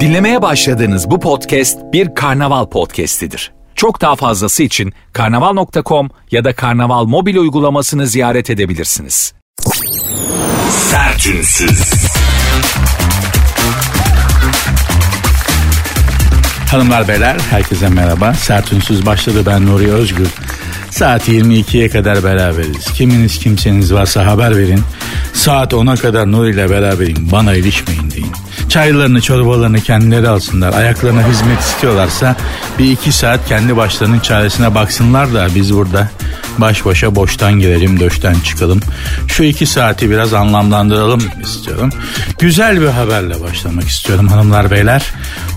Dinlemeye başladığınız bu podcast bir karnaval podcastidir. Çok daha fazlası için karnaval.com ya da karnaval mobil uygulamasını ziyaret edebilirsiniz. Sertünsüz. Hanımlar beyler herkese merhaba. Sertünsüz başladı ben Nuri Özgür. Saat 22'ye kadar beraberiz. Kiminiz kimseniz varsa haber verin. Saat 10'a kadar Nuri ile beraberim. Bana ilişmeyin deyin. Çaylarını çorbalarını kendileri alsınlar. Ayaklarına hizmet istiyorlarsa bir iki saat kendi başlarının çaresine baksınlar da biz burada baş başa boştan girelim döşten çıkalım. Şu iki saati biraz anlamlandıralım istiyorum. Güzel bir haberle başlamak istiyorum hanımlar beyler.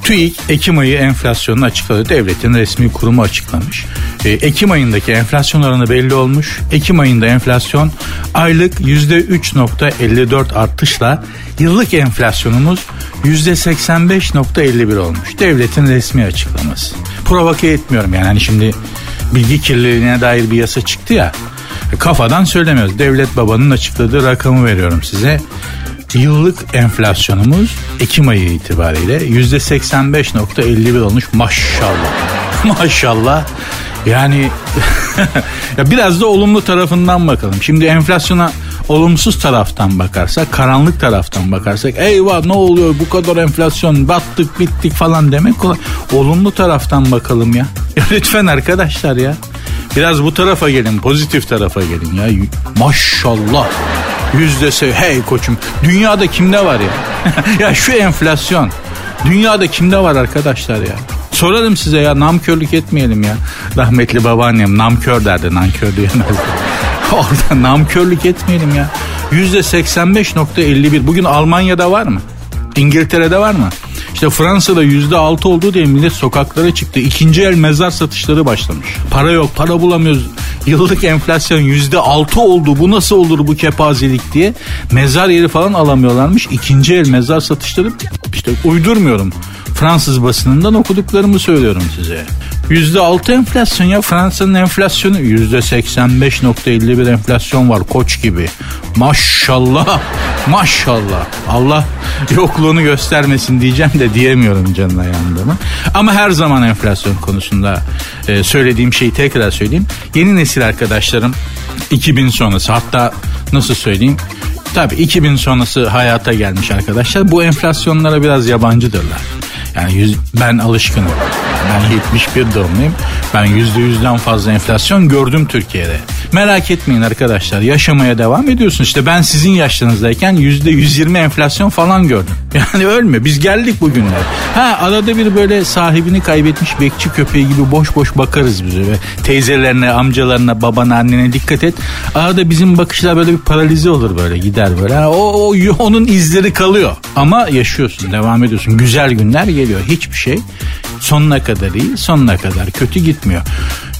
TÜİK Ekim ayı enflasyonunu açıkladı. Devletin resmi kurumu açıklamış. E, Ekim ayındaki enflasyon oranı belli olmuş. Ekim ayında enflasyon aylık %3.54 artışla yıllık enflasyonumuz %85.51 olmuş. Devletin resmi açıklaması. Provoke etmiyorum yani hani şimdi bilgi kirliliğine dair bir yasa çıktı ya. Kafadan söylemiyoruz. Devlet babanın açıkladığı rakamı veriyorum size. Yıllık enflasyonumuz Ekim ayı itibariyle %85.51 olmuş maşallah. maşallah. Yani ya biraz da olumlu tarafından bakalım. Şimdi enflasyona olumsuz taraftan bakarsak, karanlık taraftan bakarsak eyvah ne oluyor bu kadar enflasyon battık bittik falan demek kolay. Olumlu taraftan bakalım ya. ya lütfen arkadaşlar ya. Biraz bu tarafa gelin, pozitif tarafa gelin ya. Maşallah. Yüzdesi hey koçum dünyada kimde var ya? ya şu enflasyon dünyada kimde var arkadaşlar ya? Sorarım size ya namkörlük etmeyelim ya. Rahmetli babaannem namkör derdi nankör diyemezdi. Orada namkörlük etmeyelim ya. %85.51 bugün Almanya'da var mı? İngiltere'de var mı? İşte Fransa'da yüzde altı oldu diye millet sokaklara çıktı. İkinci el mezar satışları başlamış. Para yok, para bulamıyoruz. Yıllık enflasyon yüzde altı oldu. Bu nasıl olur bu kepazelik diye. Mezar yeri falan alamıyorlarmış. İkinci el mezar satışları işte uydurmuyorum. Fransız basınından okuduklarımı söylüyorum size. Yüzde altı enflasyon ya Fransa'nın enflasyonu yüzde 85.51 enflasyon var koç gibi. Maşallah maşallah Allah yokluğunu göstermesin diyeceğim de diyemiyorum canına yandığımı. Ama her zaman enflasyon konusunda e, söylediğim şeyi tekrar söyleyeyim. Yeni nesil arkadaşlarım 2000 sonrası hatta nasıl söyleyeyim Tabii 2000 sonrası hayata gelmiş arkadaşlar. Bu enflasyonlara biraz yabancıdırlar. Yani yüz, ben alışkınım. Ben 71 doğumluyum. Ben %100'den fazla enflasyon gördüm Türkiye'de. Merak etmeyin arkadaşlar yaşamaya devam ediyorsun. İşte ben sizin yaşlarınızdayken %120 enflasyon falan gördüm. Yani ölme biz geldik bugünler. Ha arada bir böyle sahibini kaybetmiş bekçi köpeği gibi boş boş bakarız bize. Ve teyzelerine, amcalarına, babana, annene dikkat et. Arada bizim bakışlar böyle bir paralize olur böyle gider böyle. o, o onun izleri kalıyor. Ama yaşıyorsun, devam ediyorsun. Güzel günler geliyor. Hiçbir şey sonuna kadar iyi, sonuna kadar kötü gitmiyor.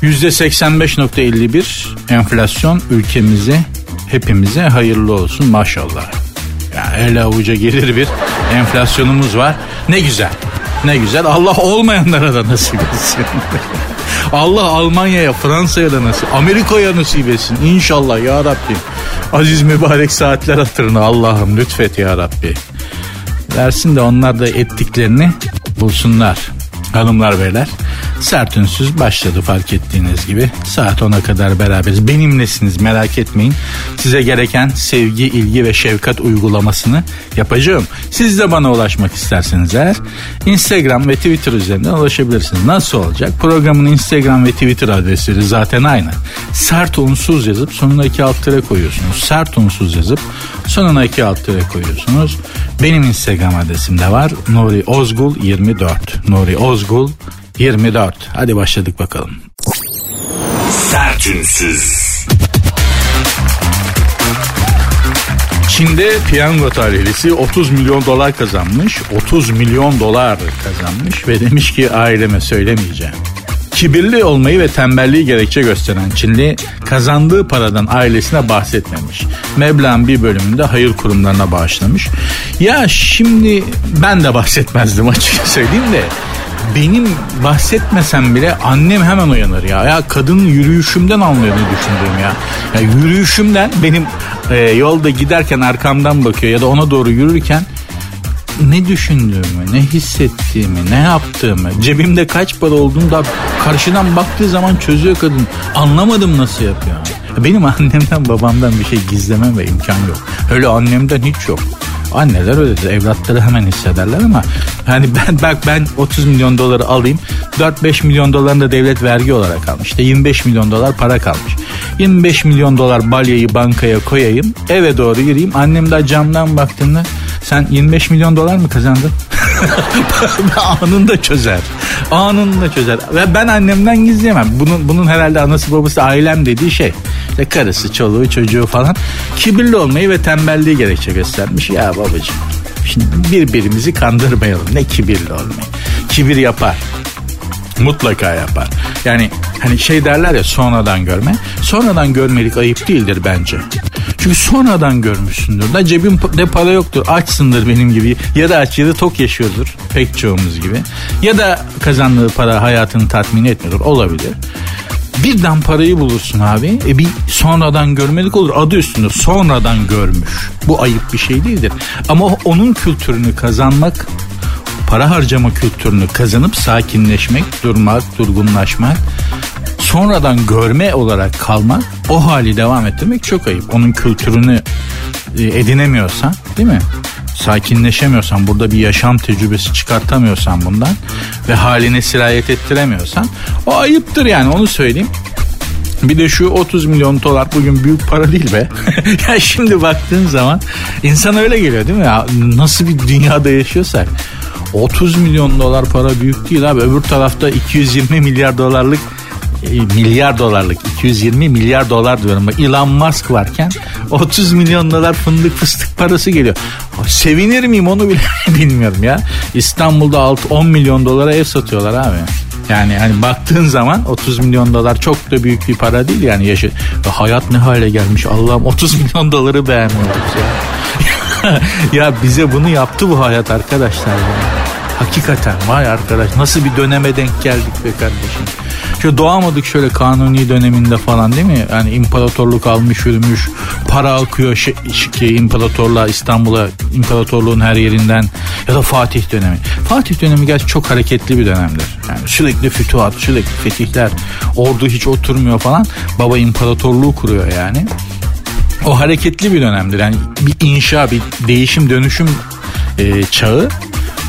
%85.51 enflasyon ülkemize hepimize hayırlı olsun maşallah. Ya el avuca gelir bir enflasyonumuz var. Ne güzel. Ne güzel. Allah olmayanlara da nasip etsin. Allah Almanya'ya, Fransa'ya da nasip, Amerika'ya nasip etsin. İnşallah ya Rabbi. Aziz mübarek saatler hatırına Allah'ım lütfet ya Rabbi. Versin de onlar da ettiklerini bulsunlar. Hanımlar beyler sert ünsüz başladı fark ettiğiniz gibi. Saat 10'a kadar beraberiz. Benimlesiniz merak etmeyin. Size gereken sevgi, ilgi ve şefkat uygulamasını yapacağım. Siz de bana ulaşmak isterseniz eğer Instagram ve Twitter üzerinden ulaşabilirsiniz. Nasıl olacak? Programın Instagram ve Twitter adresleri zaten aynı. Sert unsuz yazıp sonuna iki alt tere koyuyorsunuz. Sert unsuz yazıp sonuna iki alt tere koyuyorsunuz. Benim Instagram adresim de var. Nuri Ozgul 24. Nuri Ozgul 24. Hadi başladık bakalım. Sertünsüz. Çin'de piyango talihlisi 30 milyon dolar kazanmış. 30 milyon dolar kazanmış ve demiş ki aileme söylemeyeceğim. Kibirli olmayı ve tembelliği gerekçe gösteren Çinli kazandığı paradan ailesine bahsetmemiş. Meblağın bir bölümünde hayır kurumlarına bağışlamış. Ya şimdi ben de bahsetmezdim açık söyleyeyim de benim bahsetmesem bile annem hemen uyanır ya. Ya kadın yürüyüşümden anlıyor ne düşündüğüm ya. ya yürüyüşümden benim e, yolda giderken arkamdan bakıyor ya da ona doğru yürürken ne düşündüğümü, ne hissettiğimi, ne yaptığımı, cebimde kaç para olduğunu da karşıdan baktığı zaman çözüyor kadın. Anlamadım nasıl yapıyor. Benim annemden babamdan bir şey gizlemem ve imkan yok. Öyle annemden hiç yok. Anneler öyledir. Evlatları hemen hissederler ama hani ben bak ben 30 milyon doları alayım. 4-5 milyon dolarını da devlet vergi olarak almış. İşte 25 milyon dolar para kalmış. 25 milyon dolar balyayı bankaya koyayım. Eve doğru gireyim. Annem de camdan baktığında sen 25 milyon dolar mı kazandın? anında çözer. Anında çözer. Ve ben annemden gizleyemem. Bunun, bunun herhalde anası babası ailem dediği şey. İşte karısı, çoluğu, çocuğu falan. Kibirli olmayı ve tembelliği gerekçe göstermiş. Ya babacığım şimdi birbirimizi kandırmayalım. Ne kibirli olmayı. Kibir yapar. Mutlaka yapar. Yani hani şey derler ya sonradan görme. Sonradan görmelik ayıp değildir bence. Çünkü sonradan görmüşsündür. Da cebimde para yoktur. Açsındır benim gibi. Ya da aç ya da tok yaşıyordur. Pek çoğumuz gibi. Ya da kazandığı para hayatını tatmin etmiyordur. Olabilir. Birden parayı bulursun abi. E bir sonradan görmelik olur. Adı üstünde sonradan görmüş. Bu ayıp bir şey değildir. Ama onun kültürünü kazanmak para harcama kültürünü kazanıp sakinleşmek, durmak, durgunlaşmak, sonradan görme olarak kalmak, o hali devam ettirmek çok ayıp. Onun kültürünü e, edinemiyorsan değil mi? Sakinleşemiyorsan, burada bir yaşam tecrübesi çıkartamıyorsan bundan ve haline sirayet ettiremiyorsan o ayıptır yani onu söyleyeyim. Bir de şu 30 milyon dolar bugün büyük para değil be. ya şimdi baktığın zaman insan öyle geliyor değil mi? Ya, nasıl bir dünyada yaşıyorsak. 30 milyon dolar para büyük değil abi. Öbür tarafta 220 milyar dolarlık milyar dolarlık 220 milyar dolar diyorum. Elon Musk varken 30 milyon dolar fındık fıstık parası geliyor. Sevinir miyim onu bile bilmiyorum ya. İstanbul'da 6 10 milyon dolara ev satıyorlar abi. Yani hani baktığın zaman 30 milyon dolar çok da büyük bir para değil yani yaşı. Hayat ne hale gelmiş Allah'ım 30 milyon doları beğenmiyoruz ya. ya bize bunu yaptı bu hayat arkadaşlar. Hakikaten vay arkadaş nasıl bir döneme denk geldik be kardeşim. Şöyle doğamadık şöyle kanuni döneminde falan değil mi? Yani imparatorluk almış yürümüş. Para akıyor şey, şey, imparatorluğa İstanbul'a imparatorluğun her yerinden ya da Fatih dönemi. Fatih dönemi gerçi çok hareketli bir dönemdir. Yani sürekli fütuhat, sürekli fetihler. Ordu hiç oturmuyor falan. Baba imparatorluğu kuruyor yani. O hareketli bir dönemdir. Yani bir inşa, bir değişim, dönüşüm e, çağı.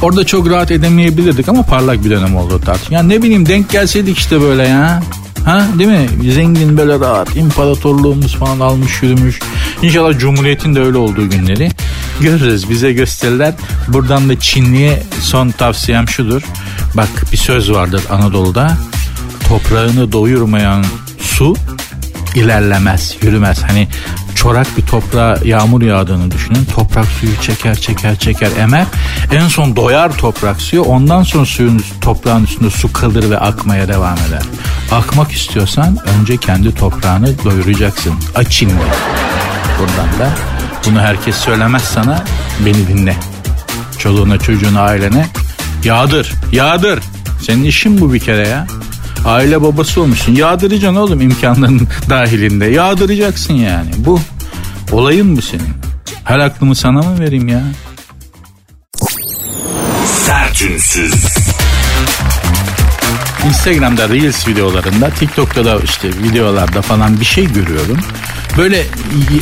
Orada çok rahat edemeyebilirdik ama parlak bir dönem oldu tartışma. Yani ne bileyim denk gelseydik işte böyle ya. Ha değil mi? Zengin böyle rahat. imparatorluğumuz falan almış yürümüş. İnşallah Cumhuriyet'in de öyle olduğu günleri görürüz. Bize gösterirler. Buradan da Çinli'ye son tavsiyem şudur. Bak bir söz vardır Anadolu'da. Toprağını doyurmayan su ilerlemez, yürümez. Hani çorak bir toprağa yağmur yağdığını düşünün. Toprak suyu çeker çeker çeker emer. En son doyar toprak suyu. Ondan sonra suyun toprağın üstünde su kalır ve akmaya devam eder. Akmak istiyorsan önce kendi toprağını doyuracaksın. Açın Buradan da bunu herkes söylemez sana beni dinle. Çoluğuna çocuğuna ailene yağdır yağdır. Senin işin bu bir kere ya. Aile babası olmuşsun. Yağdıracaksın oğlum imkanların dahilinde. Yağdıracaksın yani. Bu olayın bu senin. Her aklımı sana mı vereyim ya? Sertünsüz. Instagram'da Reels videolarında, TikTok'ta da işte videolarda falan bir şey görüyorum. Böyle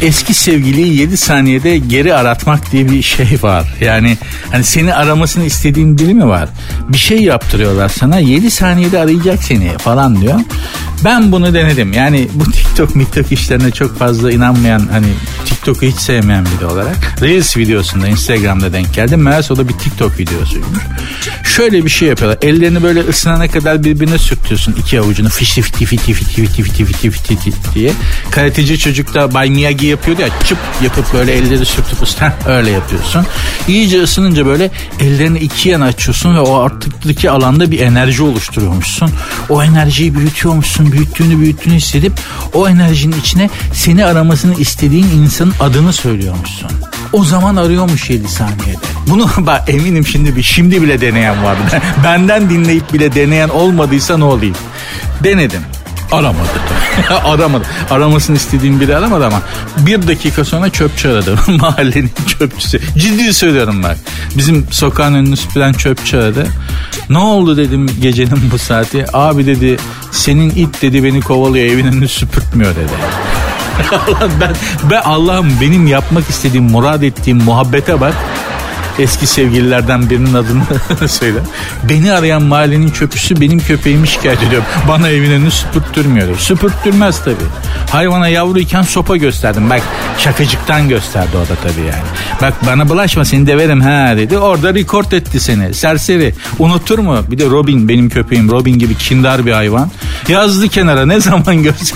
eski sevgiliyi 7 saniyede geri aratmak diye bir şey var. Yani hani seni aramasını istediğin biri mi var? Bir şey yaptırıyorlar sana 7 saniyede arayacak seni falan diyor. Ben bunu denedim. Yani bu TikTok, TikTok işlerine çok fazla inanmayan hani TikTok'u hiç sevmeyen biri olarak Reels videosunda Instagram'da denk geldim. Meğerse o da bir TikTok videosuymuş. Şöyle bir şey yapıyorlar. Ellerini böyle ısınana kadar birbirine sürtüyorsun iki avucunu fişti fiti fiti fiti fiti fiti fiti fiti fiti diye. Karateci çocukta Bay Miyagi yapıyordu ya çıp yapıp böyle elleri sürtüp ısıtan öyle yapıyorsun. İyice ısınınca böyle ellerini iki yana açıyorsun ve o artıktaki alanda bir enerji oluşturuyormuşsun. O enerjiyi büyütüyormuşsun. Büyüttüğünü büyüttüğünü hissedip o enerjinin içine seni aramasını istediğin insanın adını söylüyormuşsun. O zaman arıyormuş 7 saniyede. Bunu bak eminim şimdi bir şimdi bile deneyen vardı. Benden dinleyip bile deneyen olmadıysa ne olayım? Denedim. Aramadı. aramadı. Aramasını istediğim biri aramadı ama bir dakika sonra çöpçü aradı. Mahallenin çöpçüsü. Ciddi söylüyorum bak. Bizim sokağın önünü süpüren çöpçü aradı. Ne oldu dedim gecenin bu saati. Abi dedi senin it dedi beni kovalıyor evin önünü süpürtmüyor dedi. Ben, ben Allah'ım benim yapmak istediğim, murad ettiğim muhabbete bak eski sevgililerden birinin adını söyle. Beni arayan mahallenin çöpüsü benim köpeğimi şikayet ediyor. Bana evin önünü süpürttürmüyor. Süpürttürmez tabii. Hayvana yavruyken sopa gösterdim. Bak şakacıktan gösterdi o da tabii yani. Bak bana bulaşma seni deverim ha dedi. Orada rekord etti seni. Serseri. Unutur mu? Bir de Robin benim köpeğim. Robin gibi kindar bir hayvan. Yazdı kenara ne zaman görse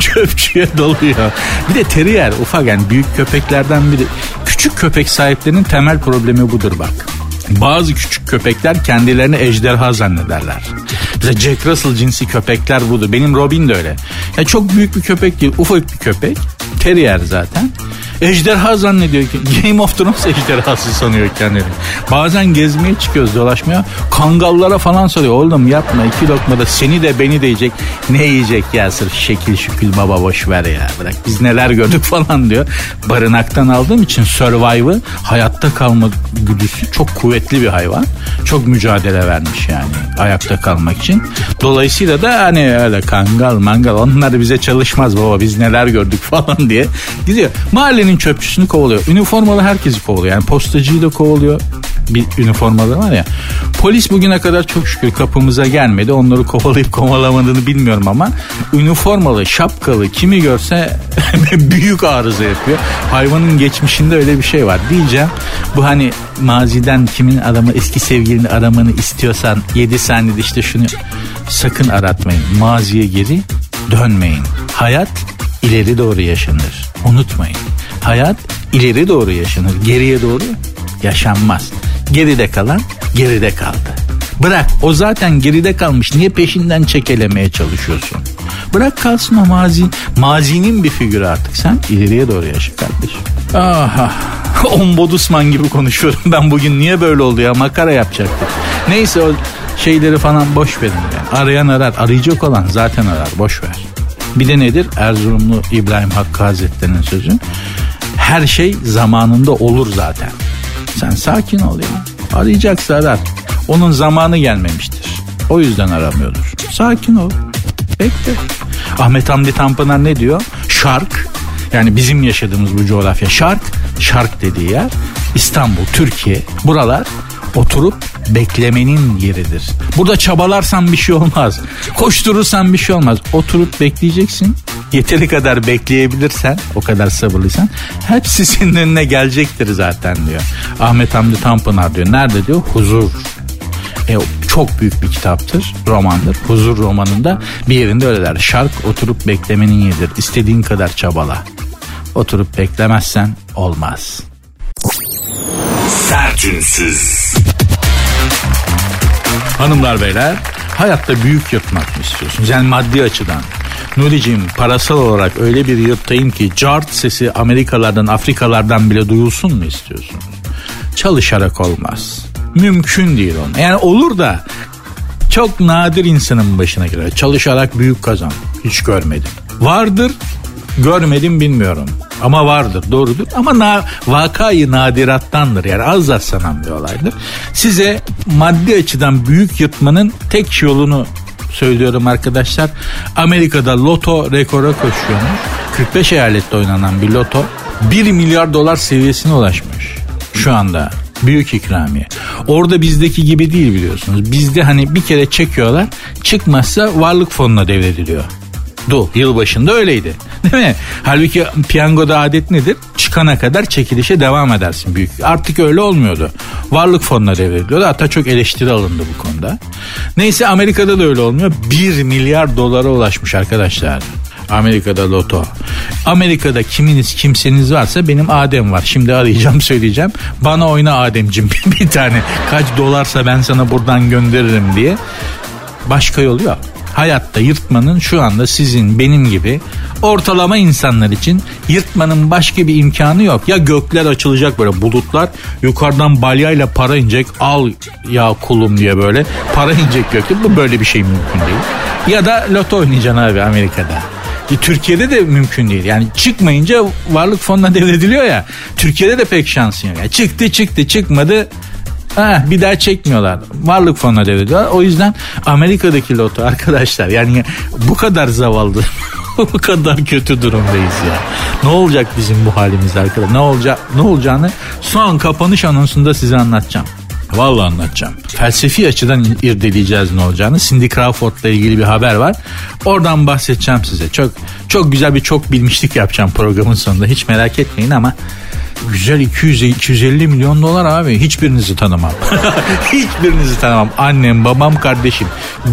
çöpçüye doluyor. Bir de terrier ufak yani büyük köpeklerden biri. Küçük köpek sahiplerinin temel problemi budur bak. Bazı küçük köpekler kendilerini ejderha zannederler. Mesela Jack Russell cinsi köpekler budur. Benim Robin de öyle. Ya çok büyük bir köpek değil, ufak bir köpek. Terrier zaten. Ejderha zannediyor ki Game of Thrones ejderhası sanıyor kendini. Bazen gezmeye çıkıyoruz dolaşmaya. Kangallara falan soruyor. Oğlum yapma iki lokmada seni de beni de yiyecek. Ne yiyecek ya sırf şekil şükül baba boş ver ya. Bırak biz neler gördük falan diyor. Barınaktan aldığım için Survive'ı hayatta kalma güdüsü çok kuvvetli bir hayvan. Çok mücadele vermiş yani ayakta kalmak için. Dolayısıyla da hani öyle kangal mangal onlar bize çalışmaz baba biz neler gördük falan diye gidiyor. Mahallenin çöpçüsünü kovalıyor. Üniformalı herkesi kovalıyor. Yani postacıyı da kovalıyor. Bir üniformalı var ya. Polis bugüne kadar çok şükür kapımıza gelmedi. Onları kovalayıp kovalamadığını bilmiyorum ama üniformalı, şapkalı kimi görse büyük arıza yapıyor. Hayvanın geçmişinde öyle bir şey var. Diyeceğim bu hani maziden kimin adamı eski sevgilini aramanı istiyorsan 7 saniyede işte şunu sakın aratmayın. Maziye geri dönmeyin. Hayat ileri doğru yaşanır. Unutmayın. Hayat ileri doğru yaşanır. Geriye doğru yaşanmaz. Geride kalan geride kaldı. Bırak o zaten geride kalmış. Niye peşinden çekelemeye çalışıyorsun? Bırak kalsın o mazi. Mazinin bir figürü artık. Sen ileriye doğru yaşa kardeşim. Aha. Ombodusman gibi konuşuyorum ben bugün. Niye böyle oldu ya? Makara yapacaktık. Neyse o şeyleri falan boş verin. Yani. Arayan arar. Arayacak olan zaten arar. Boş ver. Bir de nedir? Erzurumlu İbrahim Hakkı Hazretleri'nin sözü. Her şey zamanında olur zaten. Sen sakin ol ya. Arayacaksa arar. Onun zamanı gelmemiştir. O yüzden aramıyordur. Sakin ol. Bekle. Ahmet Hamdi Tanpınar ne diyor? Şark yani bizim yaşadığımız bu coğrafya şark, şark dediği yer İstanbul, Türkiye. Buralar oturup beklemenin yeridir. Burada çabalarsan bir şey olmaz. Koşturursan bir şey olmaz. Oturup bekleyeceksin. Yeteri kadar bekleyebilirsen, o kadar sabırlıysan hepsi senin önüne gelecektir zaten diyor. Ahmet Hamdi Tanpınar diyor. Nerede diyor? Huzur. E, çok büyük bir kitaptır, romandır. Huzur romanında bir yerinde öyle der. Şark oturup beklemenin yeridir. İstediğin kadar çabala. Oturup beklemezsen olmaz. Sertünsüz. Hanımlar beyler hayatta büyük yırtmak mı istiyorsunuz? Yani maddi açıdan. Nuri'cim parasal olarak öyle bir yırtayım ki cart sesi Amerikalardan Afrikalardan bile duyulsun mu istiyorsunuz? Çalışarak olmaz. Mümkün değil onu. Yani olur da çok nadir insanın başına girer. Çalışarak büyük kazan. Hiç görmedim. Vardır görmedim bilmiyorum. Ama vardır doğrudur. Ama na, vakayı nadirattandır. Yani az rastlanan bir olaydır. Size maddi açıdan büyük yırtmanın tek yolunu söylüyorum arkadaşlar. Amerika'da loto rekora koşuyormuş. 45 eyalette oynanan bir loto 1 milyar dolar seviyesine ulaşmış. Şu anda büyük ikramiye. Orada bizdeki gibi değil biliyorsunuz. Bizde hani bir kere çekiyorlar çıkmazsa varlık fonuna devrediliyor. Du yılbaşında öyleydi. Değil mi? Halbuki piyangoda adet nedir? Çıkana kadar çekilişe devam edersin büyük. Artık öyle olmuyordu. Varlık fonuna devrediliyordu. Hatta çok eleştiri alındı bu konuda. Neyse Amerika'da da öyle olmuyor. 1 milyar dolara ulaşmış arkadaşlar. Amerika'da loto. Amerika'da kiminiz kimseniz varsa benim Adem var. Şimdi arayacağım söyleyeceğim. Bana oyna Ademcim bir tane. Kaç dolarsa ben sana buradan gönderirim diye. Başka yolu yok. Hayatta yırtmanın şu anda sizin benim gibi ortalama insanlar için yırtmanın başka bir imkanı yok. Ya gökler açılacak böyle bulutlar yukarıdan balyayla para inecek al ya kulum diye böyle para inecek gökte bu böyle bir şey mümkün değil. Ya da loto oynayacaksın abi Amerika'da. E, Türkiye'de de mümkün değil. Yani çıkmayınca varlık fonuna devrediliyor ya. Türkiye'de de pek şansın yok. Yani çıktı çıktı çıkmadı Ha, bir daha çekmiyorlar. Varlık fonuna devrediyorlar. O yüzden Amerika'daki loto arkadaşlar yani bu kadar zavallı bu kadar kötü durumdayız ya. Ne olacak bizim bu halimiz arkadaşlar? Ne olacak ne olacağını son kapanış anonsunda size anlatacağım. Vallahi anlatacağım. Felsefi açıdan irdeleyeceğiz ne olacağını. Cindy Crawford'la ilgili bir haber var. Oradan bahsedeceğim size. Çok çok güzel bir çok bilmişlik yapacağım programın sonunda. Hiç merak etmeyin ama Güzel 200 250 milyon dolar abi. Hiçbirinizi tanımam. Hiçbirinizi tanımam. Annem, babam, kardeşim.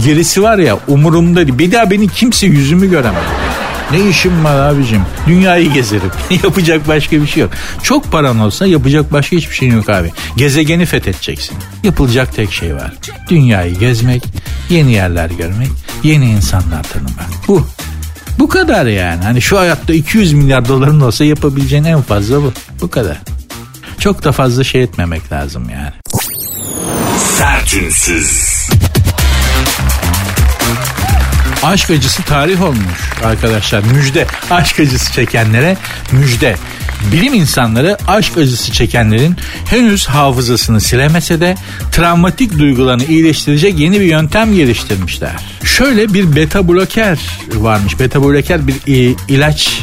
Gerisi var ya umurumda değil. Bir daha beni kimse yüzümü göremez. Ne işim var abicim? Dünyayı gezerim. yapacak başka bir şey yok. Çok paran olsa yapacak başka hiçbir şey yok abi. Gezegeni fethedeceksin. Yapılacak tek şey var. Dünyayı gezmek, yeni yerler görmek, yeni insanlar tanımak. Bu. Bu kadar yani. Hani şu hayatta 200 milyar doların olsa yapabileceğin en fazla bu. Bu kadar. Çok da fazla şey etmemek lazım yani. Sertünsüz. Aşk acısı tarih olmuş arkadaşlar. Müjde. Aşk acısı çekenlere müjde. Bilim insanları aşk acısı çekenlerin henüz hafızasını silemese de travmatik duygularını iyileştirecek yeni bir yöntem geliştirmişler. Şöyle bir beta bloker varmış. Beta bloker bir ilaç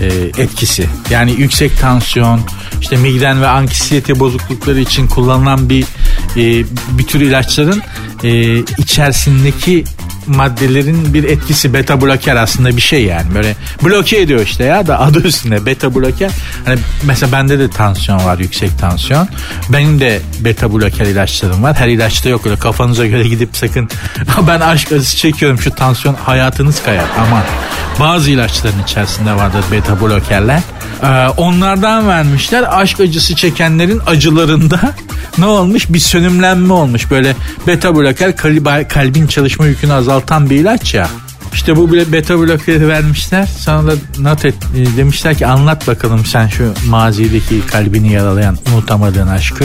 e, etkisi. Yani yüksek tansiyon, işte migren ve anksiyete bozuklukları için kullanılan bir e, bir tür ilaçların e, içerisindeki maddelerin bir etkisi beta bloker aslında bir şey yani. Böyle bloke ediyor işte ya da adı üstünde beta bloker hani mesela bende de tansiyon var yüksek tansiyon. Benim de beta bloker ilaçlarım var. Her ilaçta yok öyle. Kafanıza göre gidip sakın ben aşk acısı çekiyorum şu tansiyon hayatınız kayar. Ama bazı ilaçların içerisinde vardır beta blokerler. Ee, onlardan vermişler. Aşk acısı çekenlerin acılarında ne olmuş? Bir sönümlenme olmuş. Böyle beta bloker kalbin çalışma yükünü azaltan bir ilaç ya. İşte bu beta blokeri vermişler. Sana da not et, e, demişler ki anlat bakalım sen şu mazideki kalbini yaralayan unutamadığın aşkı.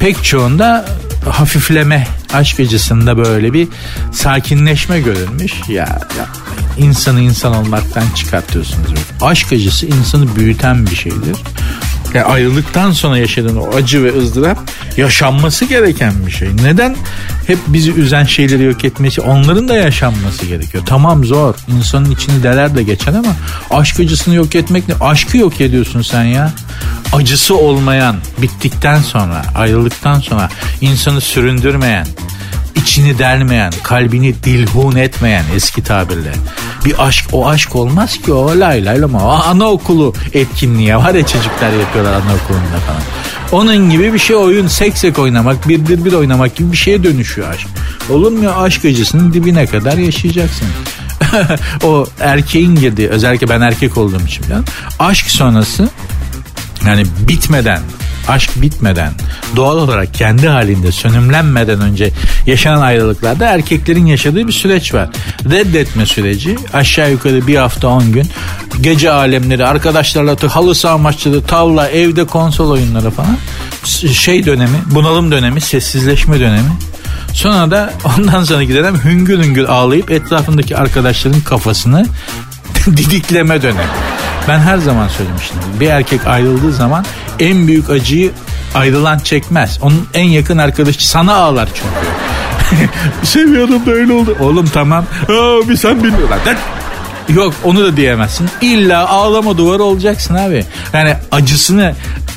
Pek çoğunda hafifleme aşk acısında böyle bir sakinleşme görülmüş. Ya, ya insanı insan olmaktan çıkartıyorsunuz. Aşk acısı insanı büyüten bir şeydir. Yani ayrılıktan sonra yaşadığın o acı ve ızdırap yaşanması gereken bir şey. Neden hep bizi üzen şeyleri yok etmesi onların da yaşanması gerekiyor. Tamam zor. İnsanın içini deler de geçen ama aşk acısını yok etmek ne? Aşkı yok ediyorsun sen ya. Acısı olmayan bittikten sonra ayrılıktan sonra insanı süründürmeyen içini delmeyen, kalbini dilhun etmeyen eski tabirle bir aşk o aşk olmaz ki o lay lay lama. Anaokulu etkinliği var ya çocuklar yapıyorlar anaokulunda falan. Onun gibi bir şey oyun seksek oynamak, birdir bir oynamak gibi bir şeye dönüşüyor aşk. Olur mu aşk acısının dibine kadar yaşayacaksın. o erkeğin girdiği özellikle ben erkek olduğum için falan. Aşk sonrası yani bitmeden aşk bitmeden doğal olarak kendi halinde sönümlenmeden önce yaşanan ayrılıklarda erkeklerin yaşadığı bir süreç var. Reddetme süreci aşağı yukarı bir hafta on gün gece alemleri arkadaşlarla halı saha maçları tavla evde konsol oyunları falan şey dönemi bunalım dönemi sessizleşme dönemi Sonra da ondan sonraki dönem hüngür hüngür ağlayıp etrafındaki arkadaşların kafasını didikleme dönemi. Ben her zaman söylemiştim. Bir erkek ayrıldığı zaman en büyük acıyı ayrılan çekmez. Onun en yakın arkadaşı sana ağlar çünkü. Seviyorum böyle oldu. Oğlum tamam. Aa, bir sen bilmiyorlar. Yok onu da diyemezsin. İlla ağlama duvarı olacaksın abi. Yani acısını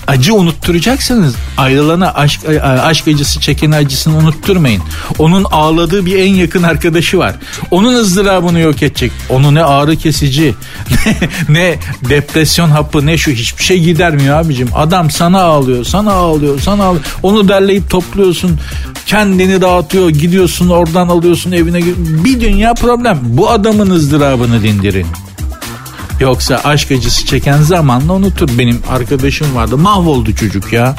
acı unutturacaksınız. Ayrılana aşk, aşk acısı çekeni acısını unutturmayın. Onun ağladığı bir en yakın arkadaşı var. Onun ızdırabını yok edecek. Onu ne ağrı kesici ne, ne depresyon hapı ne şu hiçbir şey gidermiyor abicim. Adam sana ağlıyor sana ağlıyor sana ağlıyor. Onu derleyip topluyorsun. Kendini dağıtıyor gidiyorsun oradan alıyorsun evine. Bir dünya problem. Bu adamın ızdırabını dindirin. Yoksa aşk acısı çeken zamanla unutur. Benim arkadaşım vardı mahvoldu çocuk ya.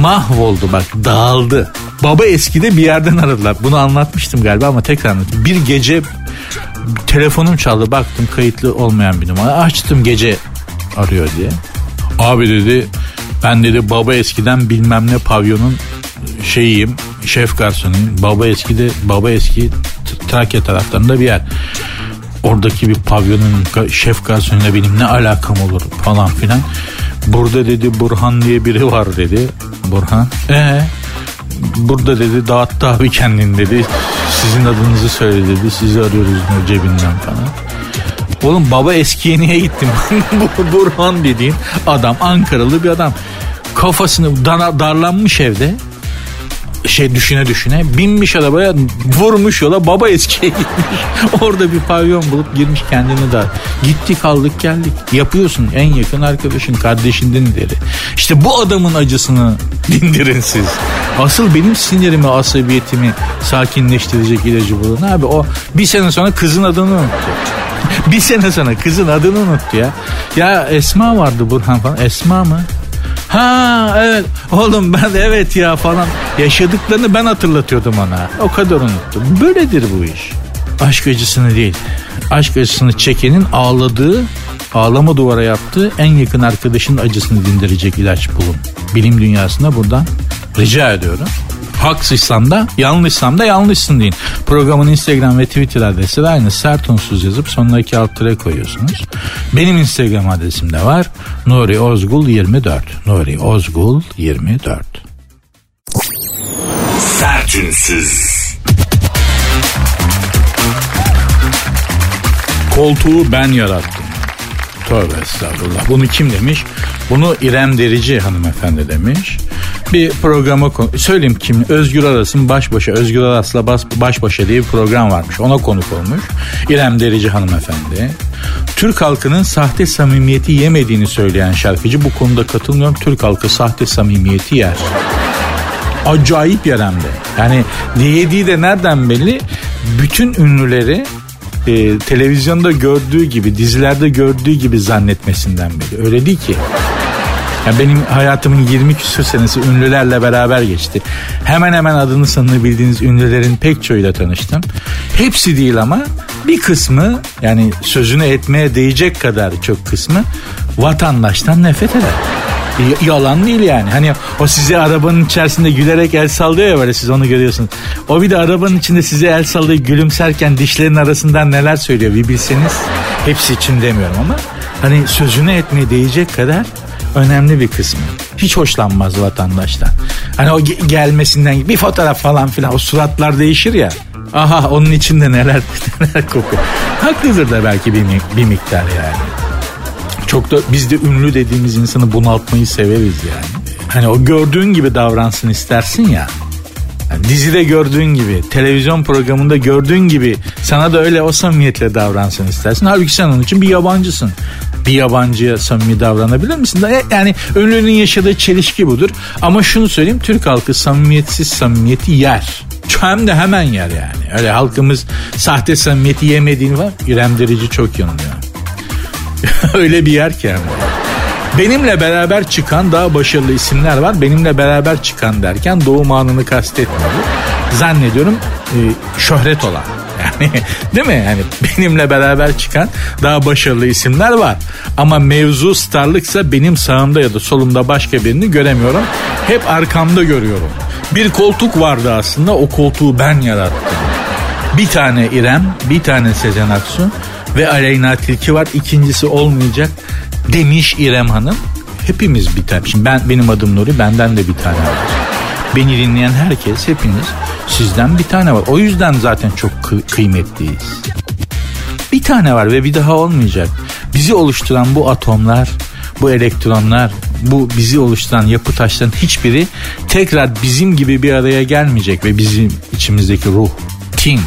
Mahvoldu bak dağıldı. Baba eskide bir yerden aradılar. Bunu anlatmıştım galiba ama tekrar anlatayım. Bir gece telefonum çaldı baktım kayıtlı olmayan bir numara. Açtım gece arıyor diye. Abi dedi ben dedi baba eskiden bilmem ne pavyonun şeyiyim şef garsonuyum. Baba eski de baba eski Trakya taraflarında bir yer. Oradaki bir pavyonun şef garsonuyla benim ne alakam olur falan filan. Burada dedi Burhan diye biri var dedi. Burhan. Ee burada dedi dağıttı abi kendini dedi. Sizin adınızı söyle dedi. Sizi arıyoruz cebinden falan. Oğlum baba eskiye niye gittim? Burhan dediğin adam Ankaralı bir adam. Kafasını dar, darlanmış evde şey düşüne düşüne binmiş arabaya vurmuş yola baba eskiye gitmiş. Orada bir pavyon bulup girmiş kendini dar. Gitti kaldık geldik. Yapıyorsun en yakın arkadaşın kardeşinden ileri. İşte bu adamın acısını dindirin siz. Asıl benim sinirimi asabiyetimi sakinleştirecek ilacı bulun abi. O bir sene sonra kızın adını unuttu. bir sene sonra kızın adını unuttu ya. Ya Esma vardı Burhan falan. Esma mı? Ha evet oğlum ben evet ya falan yaşadıklarını ben hatırlatıyordum ona. O kadar unuttum. Böyledir bu iş. Aşk acısını değil. Aşk acısını çekenin ağladığı, ağlama duvara yaptığı en yakın arkadaşının acısını dindirecek ilaç bulun. Bilim dünyasında buradan rica ediyorum. Haksızsam da yanlışsam da yanlışsın deyin. Programın Instagram ve Twitter adresi de aynı. Sert unsuz yazıp sonuna iki alt tere koyuyorsunuz. Benim Instagram adresim de var. Nuri Ozgul 24. Nuri Ozgul 24. Sertünsüz. Koltuğu ben yarattım. Tövbe estağfurullah. Bunu kim demiş? Bunu İrem Derici hanımefendi demiş. Bir programa söyleyeyim kim? Özgür Aras'ın baş başa Özgür Aras'la baş, baş başa diye bir program varmış. Ona konuk olmuş. İrem Derici hanımefendi. Türk halkının sahte samimiyeti yemediğini söyleyen şarkıcı bu konuda katılmıyorum. Türk halkı sahte samimiyeti yer. Acayip yer hem de. Yani yediği de nereden belli? Bütün ünlüleri e, televizyonda gördüğü gibi, dizilerde gördüğü gibi zannetmesinden beri. Öyle değil ki. Yani benim hayatımın 20 küsur senesi ünlülerle beraber geçti. Hemen hemen adını sanını bildiğiniz ünlülerin pek çoğuyla tanıştım. Hepsi değil ama bir kısmı yani sözünü etmeye değecek kadar çok kısmı vatandaştan nefret eder. Y- yalan değil yani. Hani o size arabanın içerisinde gülerek el sallıyor ya böyle siz onu görüyorsunuz. O bir de arabanın içinde size el sallıyor gülümserken dişlerin arasından neler söylüyor bir bilseniz. Hepsi için demiyorum ama hani sözünü etmeye değecek kadar önemli bir kısmı. Hiç hoşlanmaz vatandaştan. Hani o gelmesinden bir fotoğraf falan filan o suratlar değişir ya. Aha onun içinde neler neler kokuyor. Haklıdır da belki bir, bir miktar yani. Çok da biz de ünlü dediğimiz insanı bunaltmayı severiz yani. Hani o gördüğün gibi davransın istersin ya. Yani dizide gördüğün gibi, televizyon programında gördüğün gibi sana da öyle o samimiyetle davransın istersin. Halbuki sen onun için bir yabancısın. Bir yabancıya samimi davranabilir misin? E, yani ünlünün yaşadığı çelişki budur. Ama şunu söyleyeyim Türk halkı samimiyetsiz samimiyeti yer. Hem de hemen yer yani. Öyle halkımız sahte samimiyeti yemediğini var. İrem Derici çok yanılıyor. öyle bir yer ki yani. Benimle beraber çıkan daha başarılı isimler var. Benimle beraber çıkan derken doğum anını kastetmiyor. Zannediyorum e, şöhret olan. Yani değil mi? Yani benimle beraber çıkan daha başarılı isimler var. Ama mevzu starlıksa benim sağımda ya da solumda başka birini göremiyorum. Hep arkamda görüyorum. Bir koltuk vardı aslında o koltuğu ben yarattım. Bir tane İrem, bir tane Sezen Aksu ve Aleyna Tilki var. İkincisi olmayacak demiş İrem Hanım. Hepimiz bir tane. Şimdi ben benim adım Nuri benden de bir tane var. Beni dinleyen herkes hepiniz sizden bir tane var. O yüzden zaten çok kı- kıymetliyiz. Bir tane var ve bir daha olmayacak. Bizi oluşturan bu atomlar, bu elektronlar, bu bizi oluşturan yapı taşların hiçbiri tekrar bizim gibi bir araya gelmeyecek ve bizim içimizdeki ruh, tin,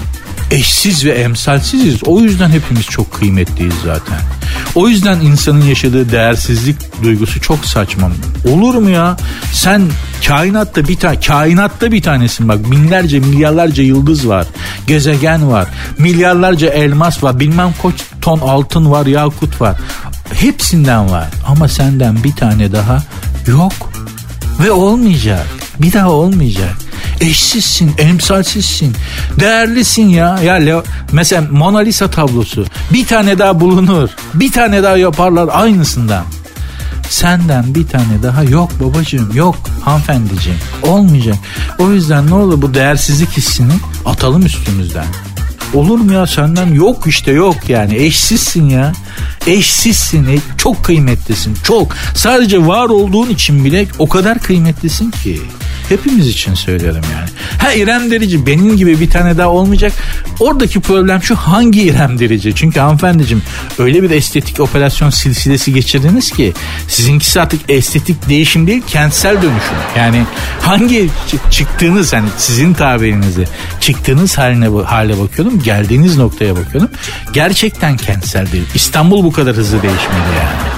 eşsiz ve emsalsiziz. O yüzden hepimiz çok kıymetliyiz zaten. O yüzden insanın yaşadığı değersizlik duygusu çok saçma. Olur mu ya? Sen kainatta bir tane kainatta bir tanesin bak. Binlerce milyarlarca yıldız var. Gezegen var. Milyarlarca elmas var. Bilmem kaç ton altın var, yakut var. Hepsinden var. Ama senden bir tane daha yok. Ve olmayacak. Bir daha olmayacak. Eşsizsin, emsalsizsin, değerlisin ya. Ya Leo, mesela Mona Lisa tablosu bir tane daha bulunur. Bir tane daha yaparlar aynısından. Senden bir tane daha yok babacığım yok hanımefendiciğim olmayacak. O yüzden ne olur bu değersizlik hissini atalım üstümüzden. Olur mu ya senden yok işte yok yani eşsizsin ya. Eşsizsin e, çok kıymetlisin çok. Sadece var olduğun için bile o kadar kıymetlisin ki. Hepimiz için söylüyorum yani. Ha İrem Derici benim gibi bir tane daha olmayacak. Oradaki problem şu hangi İrem Derici? Çünkü hanımefendiciğim öyle bir estetik operasyon silsilesi geçirdiniz ki sizinkisi artık estetik değişim değil kentsel dönüşüm. Yani hangi çıktığınız hani sizin tabirinizi çıktığınız haline hale bakıyorum geldiğiniz noktaya bakıyorum. Gerçekten kentsel değil. İstanbul bu kadar hızlı değişmedi yani.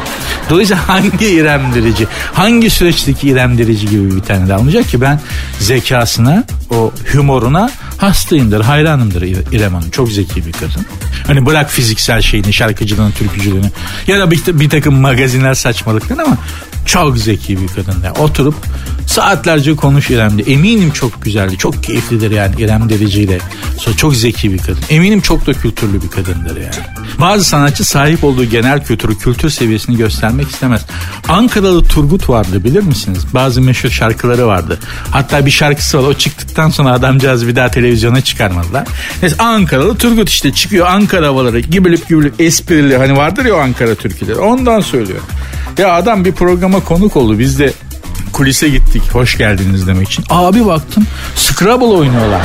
Dolayısıyla hangi iremdirici, hangi süreçteki iremdirici gibi bir tane de almayacak ki ben zekasına, o humoruna hastayımdır, hayranımdır İrem Hanım. Çok zeki bir kadın. Hani bırak fiziksel şeyini, şarkıcılığını, türkücülüğünü ya da bir, bir takım magazinler saçmalıklarını ama çok zeki bir kadın. Yani oturup saatlerce konuş İrem'de. Eminim çok güzeldi. Çok keyiflidir yani İrem Derici çok zeki bir kadın. Eminim çok da kültürlü bir kadındır yani. Bazı sanatçı sahip olduğu genel kültürü, kültür seviyesini göstermek istemez. Ankaralı Turgut vardı bilir misiniz? Bazı meşhur şarkıları vardı. Hatta bir şarkısı var. O çıktıktan sonra adamcağız bir daha televizyona çıkarmadılar. Neyse Ankaralı Turgut işte çıkıyor Ankara havaları gibilip gibilip esprili hani vardır ya Ankara türküleri. Ondan söylüyor. Ya adam bir programa konuk oldu. Biz de kulise gittik hoş geldiniz demek için. Abi baktım Scrabble oynuyorlar.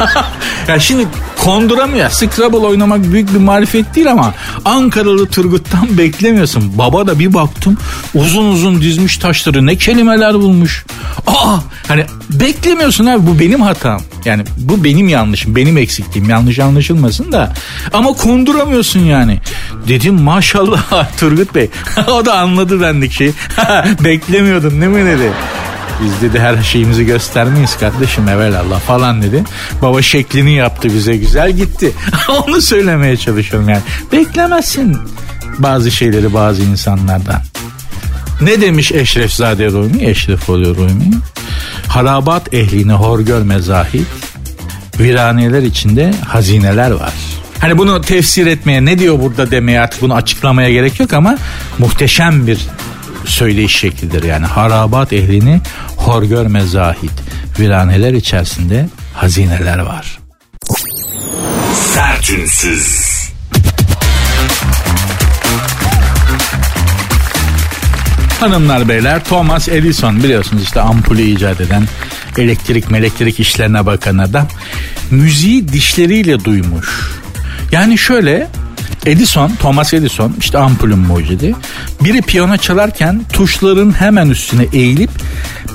ya şimdi konduramıyor. Scrabble oynamak büyük bir marifet değil ama Ankaralı Turgut'tan beklemiyorsun. Baba da bir baktım uzun uzun dizmiş taşları ne kelimeler bulmuş. Aa hani beklemiyorsun abi bu benim hatam. Yani bu benim yanlışım benim eksikliğim yanlış anlaşılmasın da ama konduramıyorsun yani. Dedim maşallah Turgut Bey o da anladı bendik şey. Beklemiyordun değil mi dedi. Biz dedi her şeyimizi göstermeyiz kardeşim evelallah falan dedi. Baba şeklini yaptı bize güzel gitti. Onu söylemeye çalışıyorum yani. Beklemezsin bazı şeyleri bazı insanlardan. Ne demiş Eşrefzade Rumi? Eşref oluyor Rumi. Harabat ehline hor görme zahit. Viraneler içinde hazineler var. Hani bunu tefsir etmeye ne diyor burada demeye artık bunu açıklamaya gerek yok ama muhteşem bir söyleyiş şeklidir. Yani harabat ehlini hor görme zahit. Viraneler içerisinde hazineler var. Sertünsüz. Hanımlar beyler Thomas Edison biliyorsunuz işte ampulü icat eden elektrik melektrik işlerine bakan adam müziği dişleriyle duymuş. Yani şöyle Edison, Thomas Edison işte ampulün mucidi. Biri piyano çalarken tuşların hemen üstüne eğilip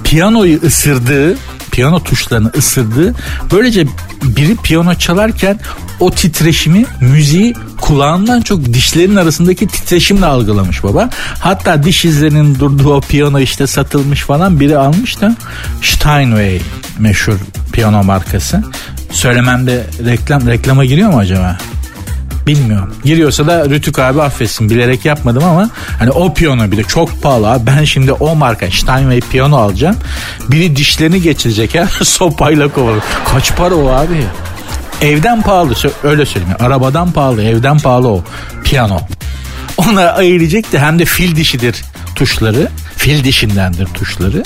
piyanoyu ısırdığı piyano tuşlarını ısırdığı böylece biri piyano çalarken o titreşimi müziği kulağından çok dişlerin arasındaki titreşimle algılamış baba. Hatta diş izlerinin durduğu o piyano işte satılmış falan biri almış da Steinway meşhur piyano markası. Söylememde reklam reklama giriyor mu acaba? Bilmiyorum. Giriyorsa da Rütük abi affetsin. Bilerek yapmadım ama hani o piyano bile çok pahalı abi. Ben şimdi o marka Steinway piyano alacağım. Biri dişlerini geçirecek ya sopayla kovalım. Kaç para o abi? Evden pahalı öyle söyleyeyim. Arabadan pahalı, evden pahalı o piyano. Ona ayıracak da hem de fil dişidir tuşları. Fil dişindendir tuşları.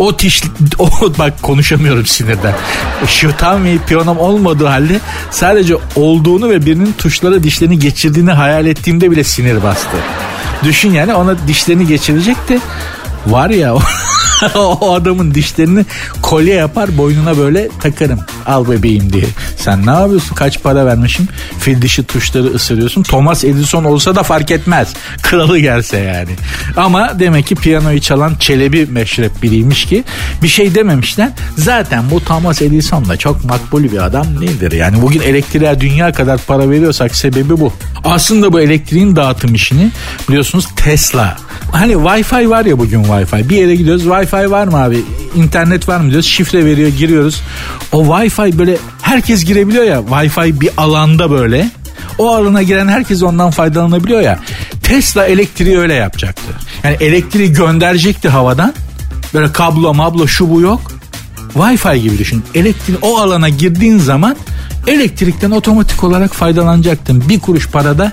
O tiş, o bak konuşamıyorum sinirden. Şu tam bir piyanom olmadığı halde sadece olduğunu ve birinin tuşlara dişlerini geçirdiğini hayal ettiğimde bile sinir bastı. Düşün yani ona dişlerini geçirecek de var ya o adamın dişlerini kolye yapar boynuna böyle takarım. Al bebeğim diye. Sen ne yapıyorsun? Kaç para vermişim? Fil dişi tuşları ısırıyorsun. Thomas Edison olsa da fark etmez. Kralı gelse yani. Ama demek ki piyanoyu çalan Çelebi meşrep biriymiş ki bir şey dememişler. Zaten bu Thomas Edison da çok makbul bir adam nedir? Yani bugün elektriğe dünya kadar para veriyorsak sebebi bu. Aslında bu elektriğin dağıtım işini biliyorsunuz Tesla. Hani Wi-Fi var ya bugün Wi-Fi. Bir yere gidiyoruz Wi-Fi var mı abi? İnternet var mı diyoruz. Şifre veriyor giriyoruz. O Wi-Fi böyle herkes girebiliyor ya. Wi-Fi bir alanda böyle. O alana giren herkes ondan faydalanabiliyor ya. Tesla elektriği öyle yapacaktı. Yani elektriği gönderecekti havadan. Böyle kablo mablo şu bu yok. Wi-Fi gibi düşün. Elektrik o alana girdiğin zaman elektrikten otomatik olarak faydalanacaktın. Bir kuruş parada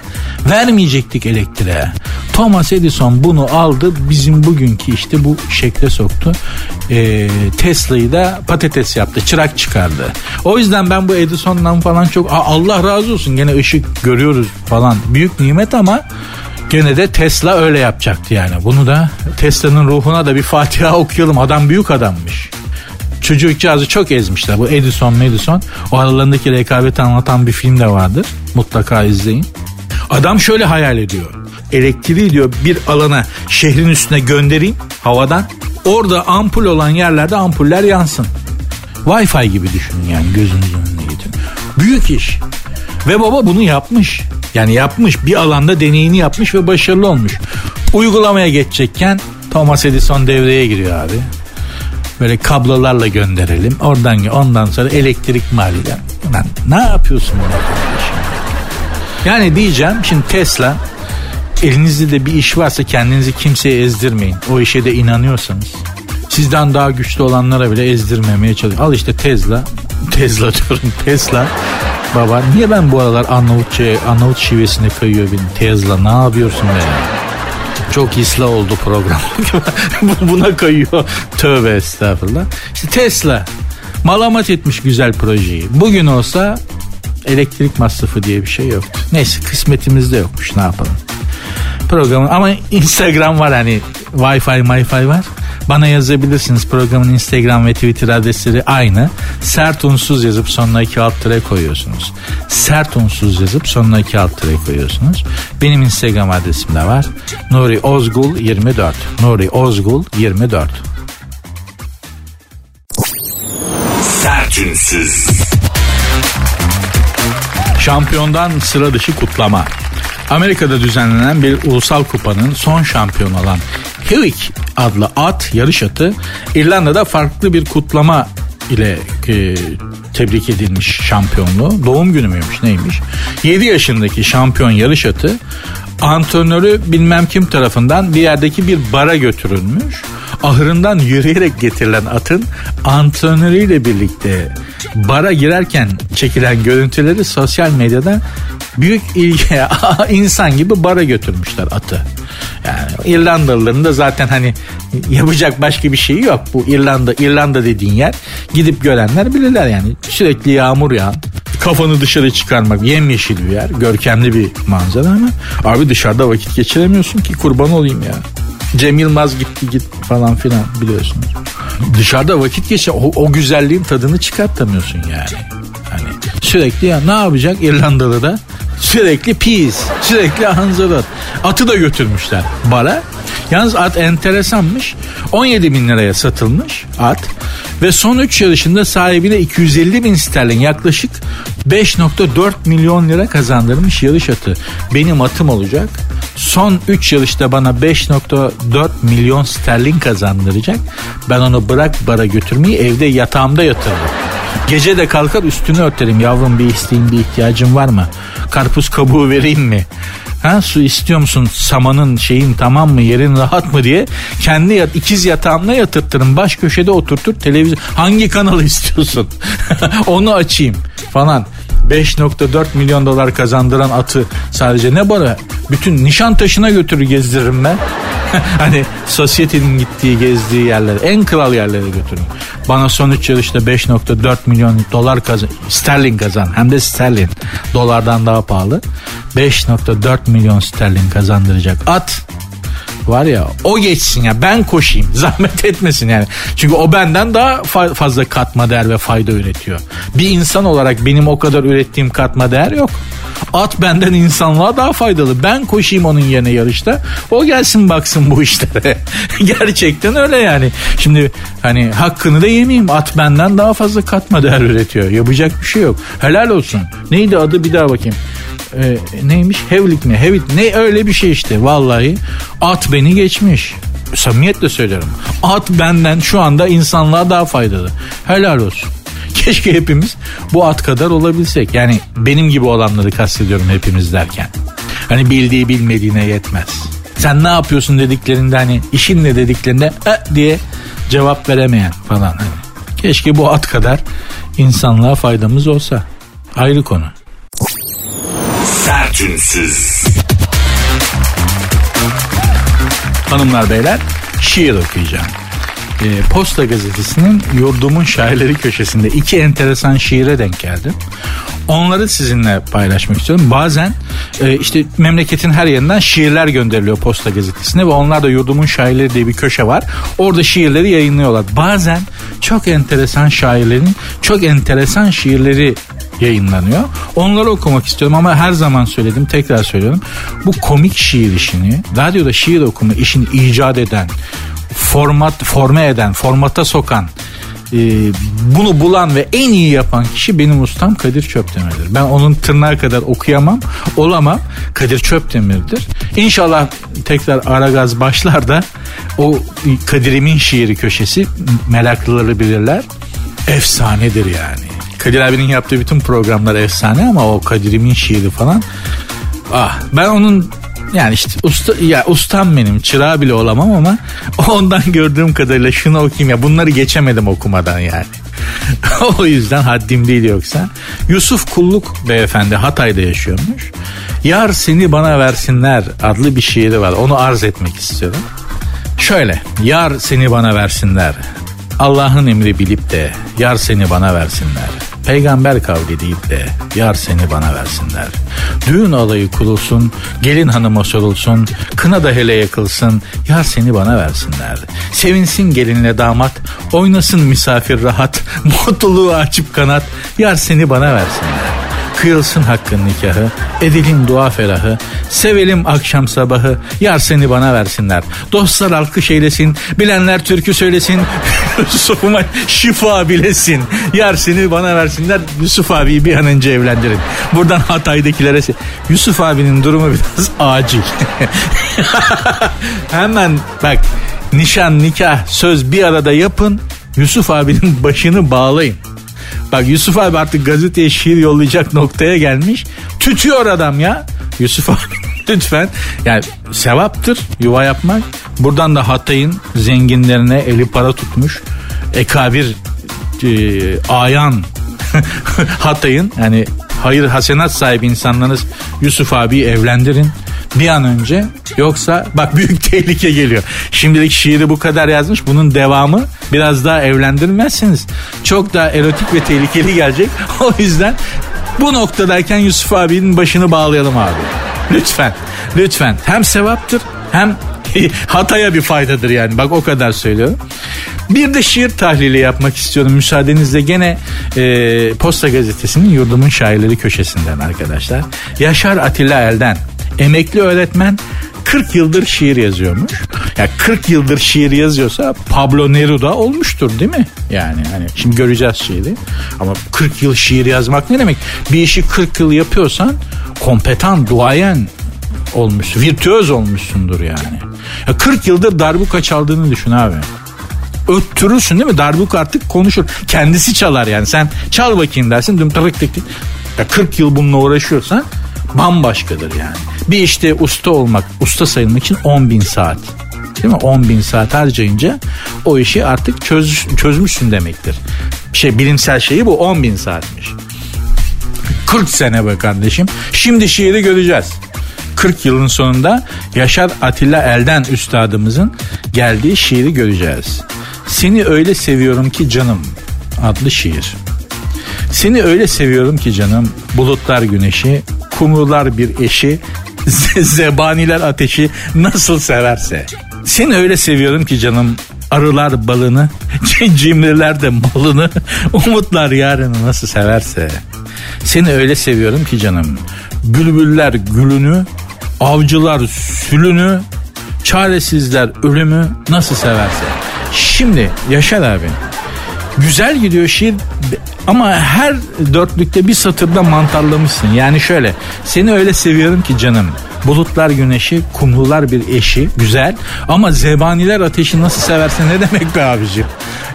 vermeyecektik elektriğe. Thomas Edison bunu aldı bizim bugünkü işte bu şekle soktu. Ee, Tesla'yı da patates yaptı çırak çıkardı. O yüzden ben bu Edison'dan falan çok Allah razı olsun gene ışık görüyoruz falan büyük nimet ama Gene de Tesla öyle yapacaktı yani. Bunu da Tesla'nın ruhuna da bir Fatiha okuyalım. Adam büyük adammış. Çocukcağızı çok ezmişler. Bu Edison Edison. O aralarındaki rekabeti anlatan bir film de vardır. Mutlaka izleyin. Adam şöyle hayal ediyor. Elektriği diyor bir alana şehrin üstüne göndereyim havadan. Orada ampul olan yerlerde ampuller yansın. Wi-Fi gibi düşünün yani gözünüzün önüne getirin. Büyük iş. Ve baba bunu yapmış. Yani yapmış bir alanda deneyini yapmış ve başarılı olmuş. Uygulamaya geçecekken Thomas Edison devreye giriyor abi. Böyle kablolarla gönderelim. Oradan ondan sonra elektrik maliyeden. Lan ne yapıyorsun kardeşim? Yani diyeceğim şimdi Tesla elinizde de bir iş varsa kendinizi kimseye ezdirmeyin. O işe de inanıyorsanız. Sizden daha güçlü olanlara bile ezdirmemeye çalışın. Al işte Tesla. Tesla diyorum Tesla. Baba niye ben bu aralar Arnavutça, Arnavut şivesine kayıyor benim Tesla ne yapıyorsun be? Çok isla oldu program. Buna kayıyor. Tövbe estağfurullah. İşte Tesla malamat etmiş güzel projeyi. Bugün olsa elektrik masrafı diye bir şey yoktu. Neyse kısmetimizde yokmuş ne yapalım. Programın ama Instagram var hani Wi-Fi, Wi-Fi var. Bana yazabilirsiniz. Programın Instagram ve Twitter adresleri aynı. Sert unsuz yazıp sonuna iki alt tere koyuyorsunuz. Sert unsuz yazıp sonuna iki alt tere koyuyorsunuz. Benim Instagram adresim de var. Nuri Ozgul 24. Nuri Ozgul 24. Sertünsüz. Şampiyondan sıra dışı kutlama. Amerika'da düzenlenen bir ulusal kupanın son şampiyonu olan Hewitt adlı at yarış atı İrlanda'da farklı bir kutlama ile e, tebrik edilmiş şampiyonluğu. Doğum günü müymüş neymiş? 7 yaşındaki şampiyon yarış atı antrenörü bilmem kim tarafından bir yerdeki bir bara götürülmüş. Ahırından yürüyerek getirilen atın antrenörüyle birlikte bara girerken çekilen görüntüleri sosyal medyada büyük ilgi insan gibi bara götürmüşler atı. İrlandalıların da zaten hani yapacak başka bir şey yok. Bu İrlanda İrlanda dediğin yer gidip görenler bilirler yani. Sürekli yağmur yağan, kafanı dışarı çıkarmak yemyeşil bir yer, görkemli bir manzara ama abi dışarıda vakit geçiremiyorsun ki kurban olayım ya. Cem Yılmaz gitti git falan filan biliyorsunuz. Dışarıda vakit geçe o, o güzelliğin tadını çıkartamıyorsun yani. Sürekli ya ne yapacak İrlandalı da Sürekli pis, sürekli hanzalat. Atı da götürmüşler bara. Yalnız at enteresanmış. 17 bin liraya satılmış at. Ve son 3 yarışında sahibine 250 bin sterlin yaklaşık 5.4 milyon lira kazandırmış yarış atı. Benim atım olacak. Son 3 yarışta bana 5.4 milyon sterlin kazandıracak. Ben onu bırak bara götürmeyi evde yatağımda yatırırım. Gece de kalkar üstünü örterim yavrum bir isteğin bir ihtiyacın var mı? Karpuz kabuğu vereyim mi? Ha su istiyor musun? Samanın şeyin tamam mı? Yerin rahat mı diye kendi yat, ikiz yatağımla yatırtırım. Baş köşede oturtur televizyon. Hangi kanalı istiyorsun? Onu açayım falan. 5.4 milyon dolar kazandıran atı sadece ne bara bütün nişan taşına götürür gezdiririm ben. hani sosyetenin gittiği gezdiği yerlere en kral yerlere götürün. Bana son 3 yarışta 5.4 milyon dolar kazan sterlin kazan hem de sterlin dolardan daha pahalı 5.4 milyon sterlin kazandıracak at var ya o geçsin ya ben koşayım zahmet etmesin yani. Çünkü o benden daha fa- fazla katma değer ve fayda üretiyor. Bir insan olarak benim o kadar ürettiğim katma değer yok. At benden insanlığa daha faydalı. Ben koşayım onun yerine yarışta. O gelsin baksın bu işlere. Gerçekten öyle yani. Şimdi hani hakkını da yemeyeyim. At benden daha fazla katma değer üretiyor. Yapacak bir şey yok. Helal olsun. Neydi adı bir daha bakayım e, neymiş? Hevlik mi Hevit ne? Öyle bir şey işte. Vallahi at beni geçmiş. Samimiyetle söylüyorum. At benden şu anda insanlığa daha faydalı. Helal olsun. Keşke hepimiz bu at kadar olabilsek. Yani benim gibi olanları kastediyorum hepimiz derken. Hani bildiği bilmediğine yetmez. Sen ne yapıyorsun dediklerinde hani işin ne dediklerinde e diye cevap veremeyen falan. Hani Keşke bu at kadar insanlığa faydamız olsa. Ayrı konu. Sertünsüz. Hanımlar beyler şiir okuyacağım. E, Posta gazetesinin yurdumun şairleri köşesinde iki enteresan şiire denk geldim. Onları sizinle paylaşmak istiyorum. Bazen e, işte memleketin her yerinden şiirler gönderiliyor Posta gazetesine ve onlar da yurdumun şairleri diye bir köşe var. Orada şiirleri yayınlıyorlar. Bazen çok enteresan şairlerin çok enteresan şiirleri yayınlanıyor. Onları okumak istiyorum ama her zaman söyledim tekrar söylüyorum. Bu komik şiir işini, radyoda şiir okuma işini icat eden, format forme eden, formata sokan, e, bunu bulan ve en iyi yapan kişi benim ustam Kadir Çöpdemir'dir. Ben onun tırnağı kadar okuyamam, olamam. Kadir Çöpdemir'dir. İnşallah tekrar Aragaz başlar da o Kadir'imin şiiri köşesi meraklıları bilirler. Efsanedir yani. Kadir abinin yaptığı bütün programlar efsane ama o Kadir'imin şiiri falan. Ah ben onun yani işte usta ya ustam benim çırağı bile olamam ama ondan gördüğüm kadarıyla şunu okuyayım ya bunları geçemedim okumadan yani. o yüzden haddim değil yoksa. Yusuf Kulluk beyefendi Hatay'da yaşıyormuş. Yar seni bana versinler adlı bir şiiri var. Onu arz etmek istiyorum. Şöyle. Yar seni bana versinler. Allah'ın emri bilip de yar seni bana versinler. Peygamber kavli deyip de yar seni bana versinler. Düğün alayı kurulsun, gelin hanıma sorulsun, kına da hele yakılsın, yar seni bana versinler. Sevinsin gelinle damat, oynasın misafir rahat, mutluluğu açıp kanat, yar seni bana versinler. Kıyılsın hakkın nikahı, edilin dua ferahı, sevelim akşam sabahı, yar seni bana versinler. Dostlar alkış eylesin, bilenler türkü söylesin, Yusuf'uma şifa bilesin. Yar seni bana versinler, Yusuf abiyi bir an önce evlendirin. Buradan Hatay'dakilere Yusuf abinin durumu biraz acil. Hemen bak nişan, nikah, söz bir arada yapın. Yusuf abinin başını bağlayın. Bak Yusuf abi artık gazeteye şiir yollayacak noktaya gelmiş. Tütüyor adam ya. Yusuf abi lütfen. Yani sevaptır yuva yapmak. Buradan da Hatay'ın zenginlerine eli para tutmuş. Ekabir e, ayan Hatay'ın yani hayır hasenat sahibi insanlarınız Yusuf abi evlendirin bir an önce yoksa bak büyük tehlike geliyor. Şimdilik şiiri bu kadar yazmış bunun devamı biraz daha evlendirmezseniz çok daha erotik ve tehlikeli gelecek. O yüzden bu noktadayken Yusuf abinin başını bağlayalım abi. Lütfen lütfen hem sevaptır hem Hatay'a bir faydadır yani bak o kadar söylüyorum. Bir de şiir tahlili yapmak istiyorum müsaadenizle gene e, Posta Gazetesi'nin yurdumun şairleri köşesinden arkadaşlar. Yaşar Atilla Elden emekli öğretmen 40 yıldır şiir yazıyormuş. Ya yani 40 yıldır şiir yazıyorsa Pablo Neruda olmuştur değil mi? Yani hani şimdi göreceğiz şiiri. Ama 40 yıl şiir yazmak ne demek? Bir işi 40 yıl yapıyorsan kompetan, duayen olmuş, virtüöz olmuşsundur yani. Ya 40 yıldır darbuka çaldığını düşün abi. Öttürürsün değil mi? Darbuka artık konuşur. Kendisi çalar yani. Sen çal bakayım dersin. Düm tırık tık tık. Ya 40 yıl bununla uğraşıyorsan bambaşkadır yani. Bir işte usta olmak, usta sayılmak için 10 bin saat. Değil mi? 10 bin saat harcayınca o işi artık çöz, çözmüşsün demektir. Şey bilimsel şeyi bu 10 bin saatmiş. 40 sene be kardeşim. Şimdi şiiri göreceğiz. 40 yılın sonunda Yaşar Atilla Elden üstadımızın geldiği şiiri göreceğiz. Seni öyle seviyorum ki canım adlı şiir. Seni öyle seviyorum ki canım bulutlar güneşi, kumrular bir eşi, zebaniler ateşi nasıl severse. Seni öyle seviyorum ki canım arılar balını, cimriler de malını, umutlar yarını nasıl severse. Seni öyle seviyorum ki canım. Bülbüller gülünü, avcılar sülünü, çaresizler ölümü nasıl severse. Şimdi Yaşar abi güzel gidiyor şiir ama her dörtlükte bir satırda mantarlamışsın. Yani şöyle seni öyle seviyorum ki canım. Bulutlar güneşi, kumlular bir eşi güzel ama zebaniler ateşi nasıl seversin ne demek be abicim?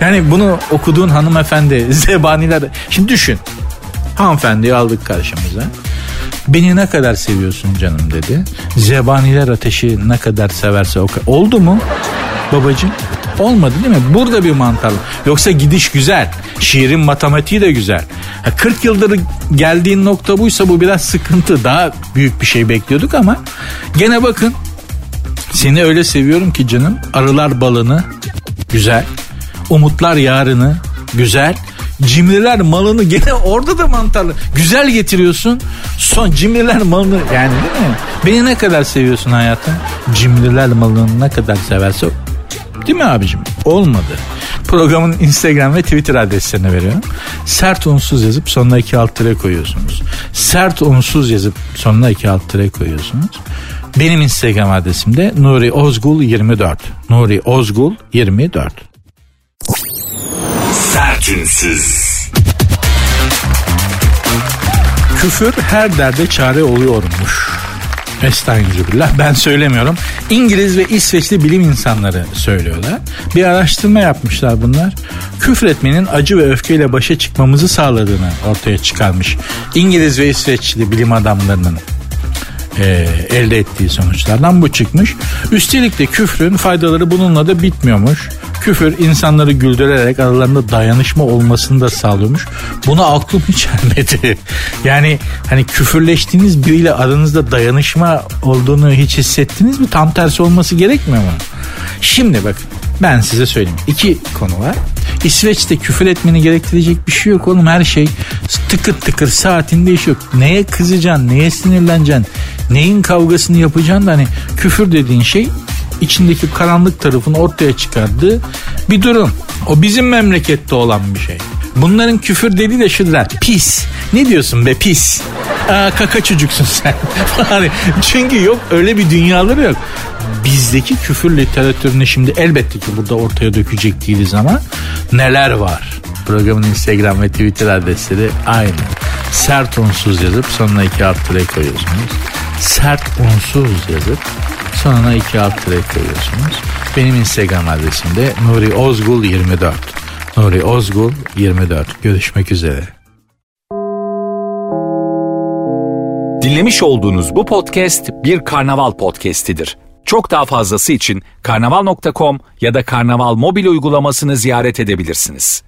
Yani bunu okuduğun hanımefendi zebaniler şimdi düşün. Hanımefendiyi aldık karşımıza. Beni ne kadar seviyorsun canım dedi. Zebaniler ateşi ne kadar severse o kadar. Oldu mu babacığım? Olmadı değil mi? Burada bir mantarlı. Yoksa gidiş güzel. Şiirin matematiği de güzel. Ha, 40 yıldır geldiğin nokta buysa bu biraz sıkıntı. Daha büyük bir şey bekliyorduk ama gene bakın seni öyle seviyorum ki canım. Arılar balını güzel. Umutlar yarını güzel. Cimriler malını gene orada da mantarlı. Güzel getiriyorsun. Son cimriler malını yani değil mi? Beni ne kadar seviyorsun hayatım? Cimriler malını ne kadar severse Değil mi abicim? Olmadı. Programın Instagram ve Twitter adreslerini veriyorum. Sert unsuz yazıp sonuna iki alt tere koyuyorsunuz. Sert unsuz yazıp sonuna iki alt tere koyuyorsunuz. Benim Instagram adresim de Nuri Ozgul 24. Nuri Ozgul 24. Sertünsüz. Küfür her derde çare oluyormuş. Estağfirullah ben söylemiyorum. İngiliz ve İsveçli bilim insanları söylüyorlar. Bir araştırma yapmışlar bunlar. Küfretmenin acı ve öfkeyle başa çıkmamızı sağladığını ortaya çıkarmış. İngiliz ve İsveçli bilim adamlarının e, elde ettiği sonuçlardan bu çıkmış. Üstelik de küfrün faydaları bununla da bitmiyormuş. Küfür insanları güldürerek aralarında dayanışma olmasını da sağlıyormuş. Buna aklım hiç ermedi. Yani hani küfürleştiğiniz biriyle aranızda dayanışma olduğunu hiç hissettiniz mi? Tam tersi olması gerekmiyor mu? Şimdi bak ben size söyleyeyim. İki konu var. İsveç'te küfür etmeni gerektirecek bir şey yok oğlum. Her şey tıkır tıkır saatinde iş yok. Neye kızacaksın, neye sinirleneceksin, neyin kavgasını yapacaksın da hani küfür dediğin şey içindeki karanlık tarafını ortaya çıkardığı bir durum. O bizim memlekette olan bir şey. Bunların küfür dediği de şudur. Pis. Ne diyorsun be pis? Aa, kaka çocuksun sen. çünkü yok öyle bir dünyaları yok. Bizdeki küfür literatürünü şimdi elbette ki burada ortaya dökecek değiliz ama neler var? Programın Instagram ve Twitter adresleri aynı. Sert unsuz yazıp sonuna iki alt koyuyorsunuz. Sert unsuz yazıp sonuna iki alt tere koyuyorsunuz. Benim Instagram adresim de Nuri Ozgul 24. Nuri Ozgul 24. Görüşmek üzere. Dinlemiş olduğunuz bu podcast bir karnaval podcastidir. Çok daha fazlası için karnaval.com ya da karnaval mobil uygulamasını ziyaret edebilirsiniz.